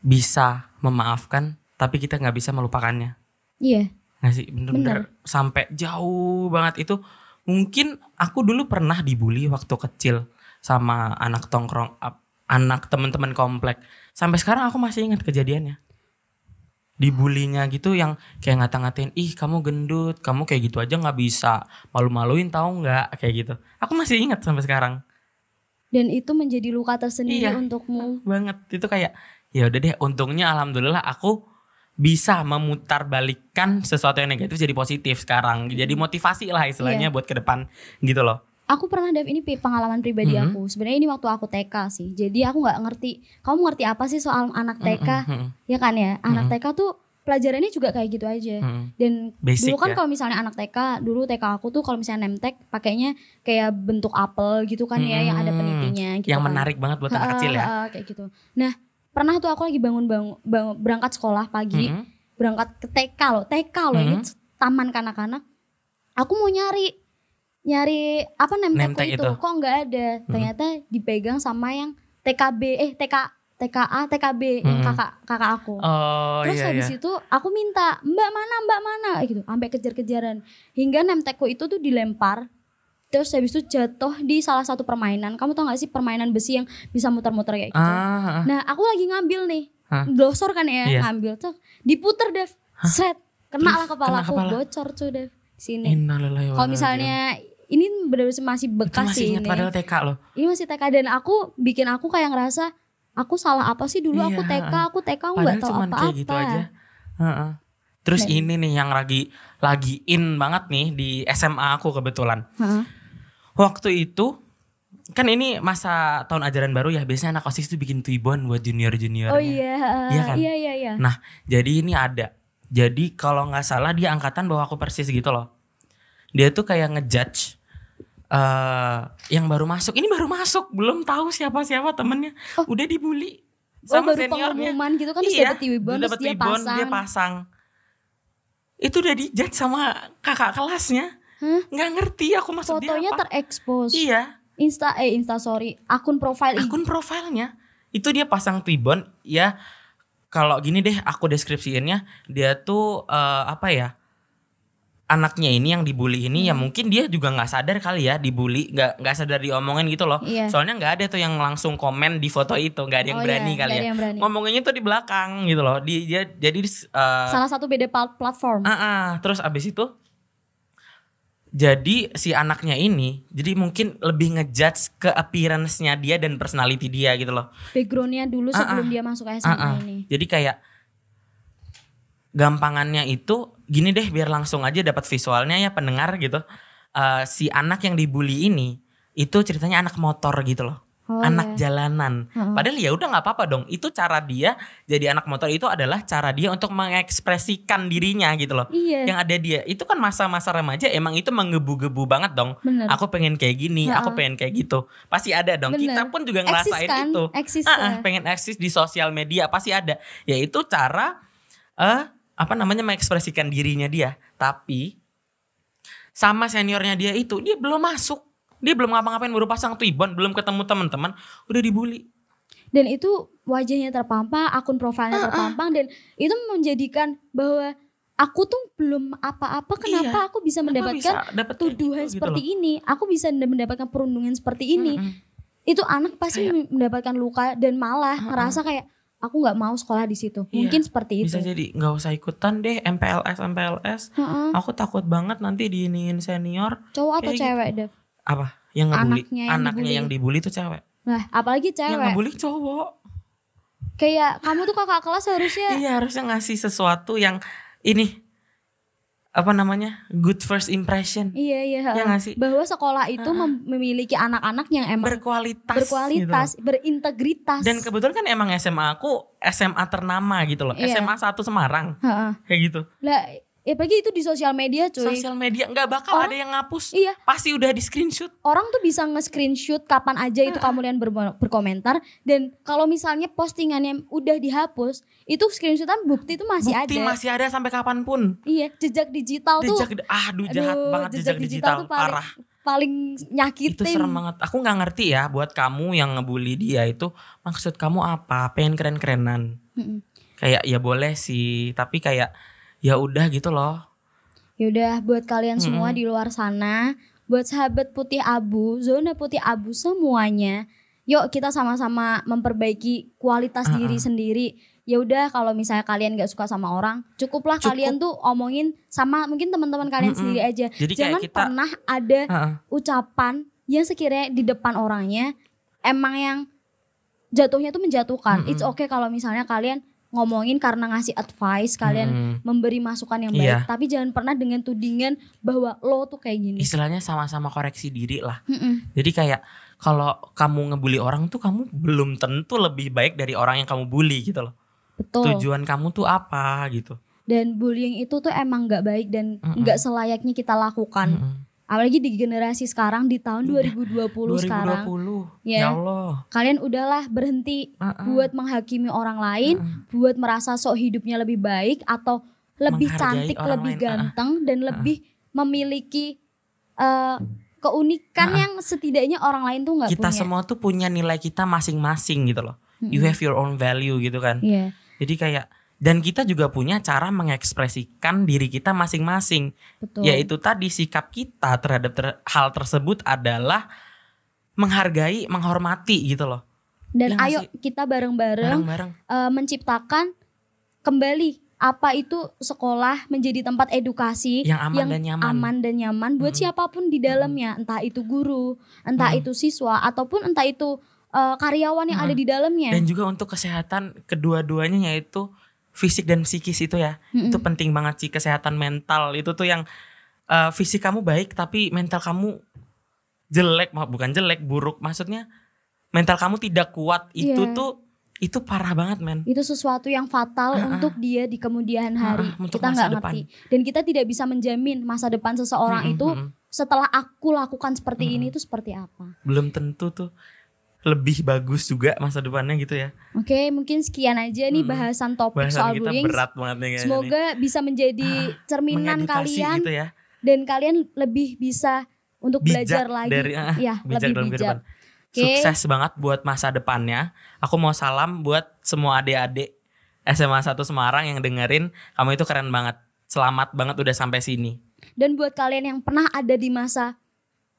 bisa memaafkan, tapi kita nggak bisa melupakannya. iya Nggak sih, bener-bener sampai jauh banget itu. Mungkin aku dulu pernah dibully waktu kecil sama anak tongkrong, anak teman-teman komplek. Sampai sekarang aku masih ingat kejadiannya. Dibulinya gitu yang kayak ngata-ngatain, ih kamu gendut, kamu kayak gitu aja nggak bisa, malu-maluin tahu nggak kayak gitu. Aku masih ingat sampai sekarang dan itu menjadi luka tersendiri Iya. untukmu banget. Itu kayak ya udah deh, untungnya alhamdulillah aku bisa memutar balikan sesuatu yang negatif jadi positif sekarang. Jadi motivasi lah istilahnya buat ke depan gitu loh. Aku pernah Dev ini pengalaman pribadi Mhm. aku sebenarnya ini waktu aku TK sih jadi aku nggak ngerti kamu ngerti apa sih soal anak TK Mm, mm, mm, ya kan ya anak Mhm. TK tuh pelajarannya juga kayak gitu aja mm, mm. dan Basic dulu kan ya. kalau misalnya anak TK dulu TK aku tuh kalau misalnya nemtek pakainya kayak bentuk apel gitu kan ya yang ada Hmm, penitinya gitu yang kan. menarik banget buat anak kecil ya. kayak gitu. Nah, pernah tuh aku lagi bangun bangun, berangkat sekolah pagi, Mm-mm. berangkat ke TK loh, TK loh ini Mhm. taman kanak-kanak. Aku mau nyari nyari apa name tag itu. itu. kok nggak ada? Ternyata dipegang sama yang TKB eh TK TKA TKB yang Mm-mm. kakak kakak aku. Oh terus iya. habis iya. itu aku minta mbak mana mbak mana? Kayak gitu. Sampai kejar-kejaran. Hingga name tagku itu tuh dilempar. Terus habis itu jatuh di salah satu permainan. Kamu tau gak sih permainan besi yang bisa muter-muter kayak gitu? Ah, ah. nah aku lagi ngambil nih. Glosor kan ya Iya. ngambil. Tuh diputer Dev. Set. Kena lah kepala kena aku. kepala. bocor tuh Dev. Sini. Kalau misalnya ini benar-benar masih raji'un. itu bekas masih sih ingat ini padahal TK loh. ini masih TK dan aku bikin aku kayak ngerasa aku salah apa sih dulu aku Iya, TK aku TK aku nggak tahu apa-apa kayak gitu aja. Heeh. Terus Dan- ini nih yang lagi lagi in banget nih di SMA aku kebetulan. Heeh. Waktu itu kan ini masa tahun ajaran baru ya biasanya anak osis tuh bikin tuibon buat junior juniornya. oh iya Iya kan? iya iya iya Nah jadi ini ada. Jadi kalau nggak salah dia angkatan bahwa aku persis gitu loh. Dia tuh kayak ngejudge eh yang baru masuk. Ini baru masuk, belum tahu siapa-siapa temennya. Oh. Udah dibully oh, sama baru seniornya. pengumuman gitu kan Iya, terus dapet dia ribbon, pasang dia pasang. Itu udah dijudge sama kakak kelasnya. Hah? Nggak ngerti aku maksud fotonya dia apa. terekspos Iya, insta eh insta sorry akun profile IG. akun profilnya. Itu dia pasang Twibbon ya kalau gini deh aku deskripsiinnya dia tuh eh, apa ya? Anaknya ini yang dibully ini ya Hmm. mungkin dia juga nggak sadar kali ya dibully, nggak nggak sadar diomongin gitu loh. Iya. Soalnya nggak ada tuh yang langsung komen di foto itu, nggak ada yang Oh berani iya, kali ya. berani. Ngomonginnya tuh di belakang gitu loh. Di dia jadi eh, salah satu beda platform Ah, ah. terus abis itu jadi si anaknya ini jadi mungkin lebih ngejudge ke appearance-nya dia dan personality dia gitu loh. backgroundnya dulu Ah, sebelum ah. dia masuk SMA Ah, ah. ini Jadi kayak gampangannya itu gini deh biar langsung aja dapat visualnya ya pendengar gitu. Eh, si anak yang dibully ini itu ceritanya anak motor gitu loh. oh, anak iya. jalanan. Heeh. Padahal ya udah nggak apa-apa dong. Itu cara dia jadi anak motor itu adalah cara dia untuk mengekspresikan dirinya gitu loh. iya Yang ada dia itu kan masa-masa remaja emang itu menggebu-gebu banget dong. bener Aku pengen kayak gini, aku Ha-ha. pengen kayak gitu. Pasti ada dong. Bener. Kita pun juga eksis ngerasain kan itu. eksis Ah, ah, ya. pengen eksis di sosial media pasti ada. Yaitu cara eh apa namanya mengekspresikan dirinya dia. Tapi sama seniornya dia itu dia belum masuk. Dia belum ngapa-ngapain baru pasang Twibbon, belum ketemu teman-teman, udah dibully. dan itu wajahnya terpampang akun profilnya Ah, terpampang dan itu menjadikan bahwa aku tuh belum apa-apa kenapa aku bisa mendapatkan bisa dapet kayak tuduhan gitu, gitu seperti loh. ini aku bisa mendapatkan perundungan seperti ini Mm-mm. itu anak pasti Kayak- mendapatkan luka dan malah Ha-ha. ngerasa kayak aku nggak mau sekolah di situ Iya, mungkin seperti itu Bisa jadi nggak usah ikutan deh MPLS MPLS. Ha-ha. Aku takut banget nanti diiniin senior cowok atau Kayak cewek Dev apa yang ngebully Anaknya yang anaknya dibully. yang dibully tuh cewek. nah apalagi Yang cewek ngebully cowok. kayak kamu tuh kakak kelas harusnya Iya harusnya ngasih sesuatu yang ini apa namanya good first impression. iya iya Ya nggak sih? bahwa sekolah itu mem- memiliki anak-anak yang emang berkualitas. berkualitas gitu loh. berintegritas Dan kebetulan kan emang SMA aku SMA ternama gitu loh. Iya. SMA 1 Semarang Ha-ha. kayak gitu. lah ya apalagi itu di sosial media cuy Sosial media nggak bakal Orang- ada yang ngapus. iya Pasti udah di screenshot. orang tuh bisa nge-screenshot kapan aja itu kamu lihat ber- berkomentar dan kalau misalnya postingannya udah dihapus itu screenshotan bukti itu masih Bukti ada masih ada sampai kapan pun. iya jejak digital tuh Jejak, aduh jahat aduh, banget jejak, digital, tuh paling, parah. paling nyakitin Itu serem banget. Aku nggak ngerti ya buat kamu yang ngebully dia itu maksud kamu apa? Pengen keren-kerenan. Kayak ya boleh sih, tapi kayak ya udah gitu loh. Yaudah buat kalian semua di luar sana, buat sahabat putih abu, zona putih abu semuanya, yuk kita sama-sama memperbaiki kualitas Ah, diri ah. sendiri. Ya udah kalau misalnya kalian gak suka sama orang, cukuplah Cukup. kalian tuh omongin sama mungkin teman-teman kalian Mm-mm. sendiri aja. Jadi Jangan kita pernah ada Heeh. ucapan yang sekiranya di depan orangnya emang yang jatuhnya tuh menjatuhkan. Mm-mm. It's okay kalau misalnya kalian ngomongin karena ngasih advice, kalian Mm-mm. memberi masukan yang Iya. baik, tapi jangan pernah dengan tudingan bahwa lo tuh kayak gini. istilahnya sama-sama koreksi diri lah. Mm-mm. Jadi kayak kalau kamu ngebully orang tuh kamu belum tentu lebih baik dari orang yang kamu bully gitu loh. Betul. Tujuan kamu tuh apa gitu. Dan bullying itu tuh emang nggak baik dan nggak selayaknya kita lakukan. Mm-mm. Apalagi di generasi sekarang di tahun Udah, 2020, sekarang, 2020. Ya. Ya Allah. kalian udahlah berhenti Heeh. buat menghakimi orang lain, Heeh. buat merasa sok hidupnya lebih baik atau lebih Menghargai cantik, lebih lain, ganteng dan lebih memiliki eh, keunikan Ah. yang setidaknya orang lain tuh nggak kita punya. semua tuh punya nilai kita masing-masing gitu loh. You Mm-mm. have your own value gitu kan. Iya, Jadi kayak dan kita juga punya cara mengekspresikan diri kita masing-masing. Yaitu tadi sikap kita terhadap ter- hal tersebut adalah menghargai, menghormati gitu loh. Dan Ya ayo sih? kita bareng-bareng eh, menciptakan kembali apa itu sekolah menjadi tempat edukasi Yang aman dan nyaman. aman dan nyaman buat Mm-mm. siapa pun di dalamnya, entah itu guru, entah Mm. itu siswa ataupun entah itu eh, karyawan yang Mm. ada di dalamnya. Dan juga untuk kesehatan kedua-duanya yaitu fisik dan psikis itu ya. Mm-mm. Itu penting banget sih kesehatan mental. Itu tuh yang eh, fisik kamu baik tapi mental kamu jelek, bukan jelek, buruk. Maksudnya mental kamu tidak kuat. Itu Iya. tuh itu parah banget, men. itu sesuatu yang fatal Ah, ah. untuk dia di kemudian hari. Ah, untuk kita nggak ngerti dan kita tidak bisa menjamin masa depan seseorang Mm-mm, itu mm-mm. setelah aku lakukan seperti Mm-mm. ini itu seperti apa. belum tentu tuh lebih bagus juga masa depannya gitu ya. Oke, mungkin sekian aja nih Mm-mm. bahasan topik Bahasan soal kita bullying. berat banget nih kayaknya nih. Semoga bisa menjadi cerminan Mengedukasi kalian gitu ya. dan kalian lebih bisa untuk Bijak belajar lagi. dari ah, ya, bijak lebih dalam bijak. kehidupan. Oke. Sukses banget buat masa depannya. Aku mau salam buat semua adik-adik SMA 1 Semarang yang dengerin. Kamu itu keren banget. Selamat banget udah sampai sini. Dan buat kalian yang pernah ada di masa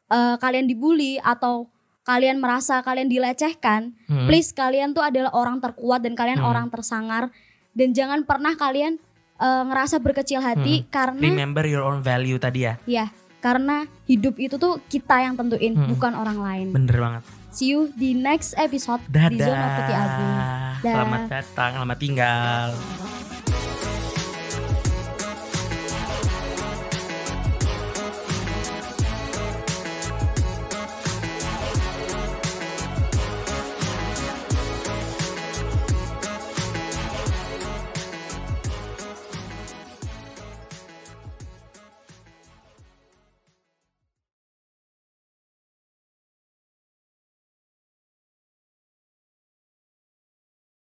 eh, kalian dibully atau kalian merasa kalian dilecehkan, Hmm. please kalian tuh adalah orang terkuat dan kalian Hmm. orang tersangar dan jangan pernah kalian eh, ngerasa berkecil hati karena Remember your own value tadi ya. ya karena hidup itu tuh kita yang tentuin Hmm. bukan orang lain. Bener banget. See you di next episode Dadah. di Zona Putih. Dah. Selamat datang, selamat tinggal.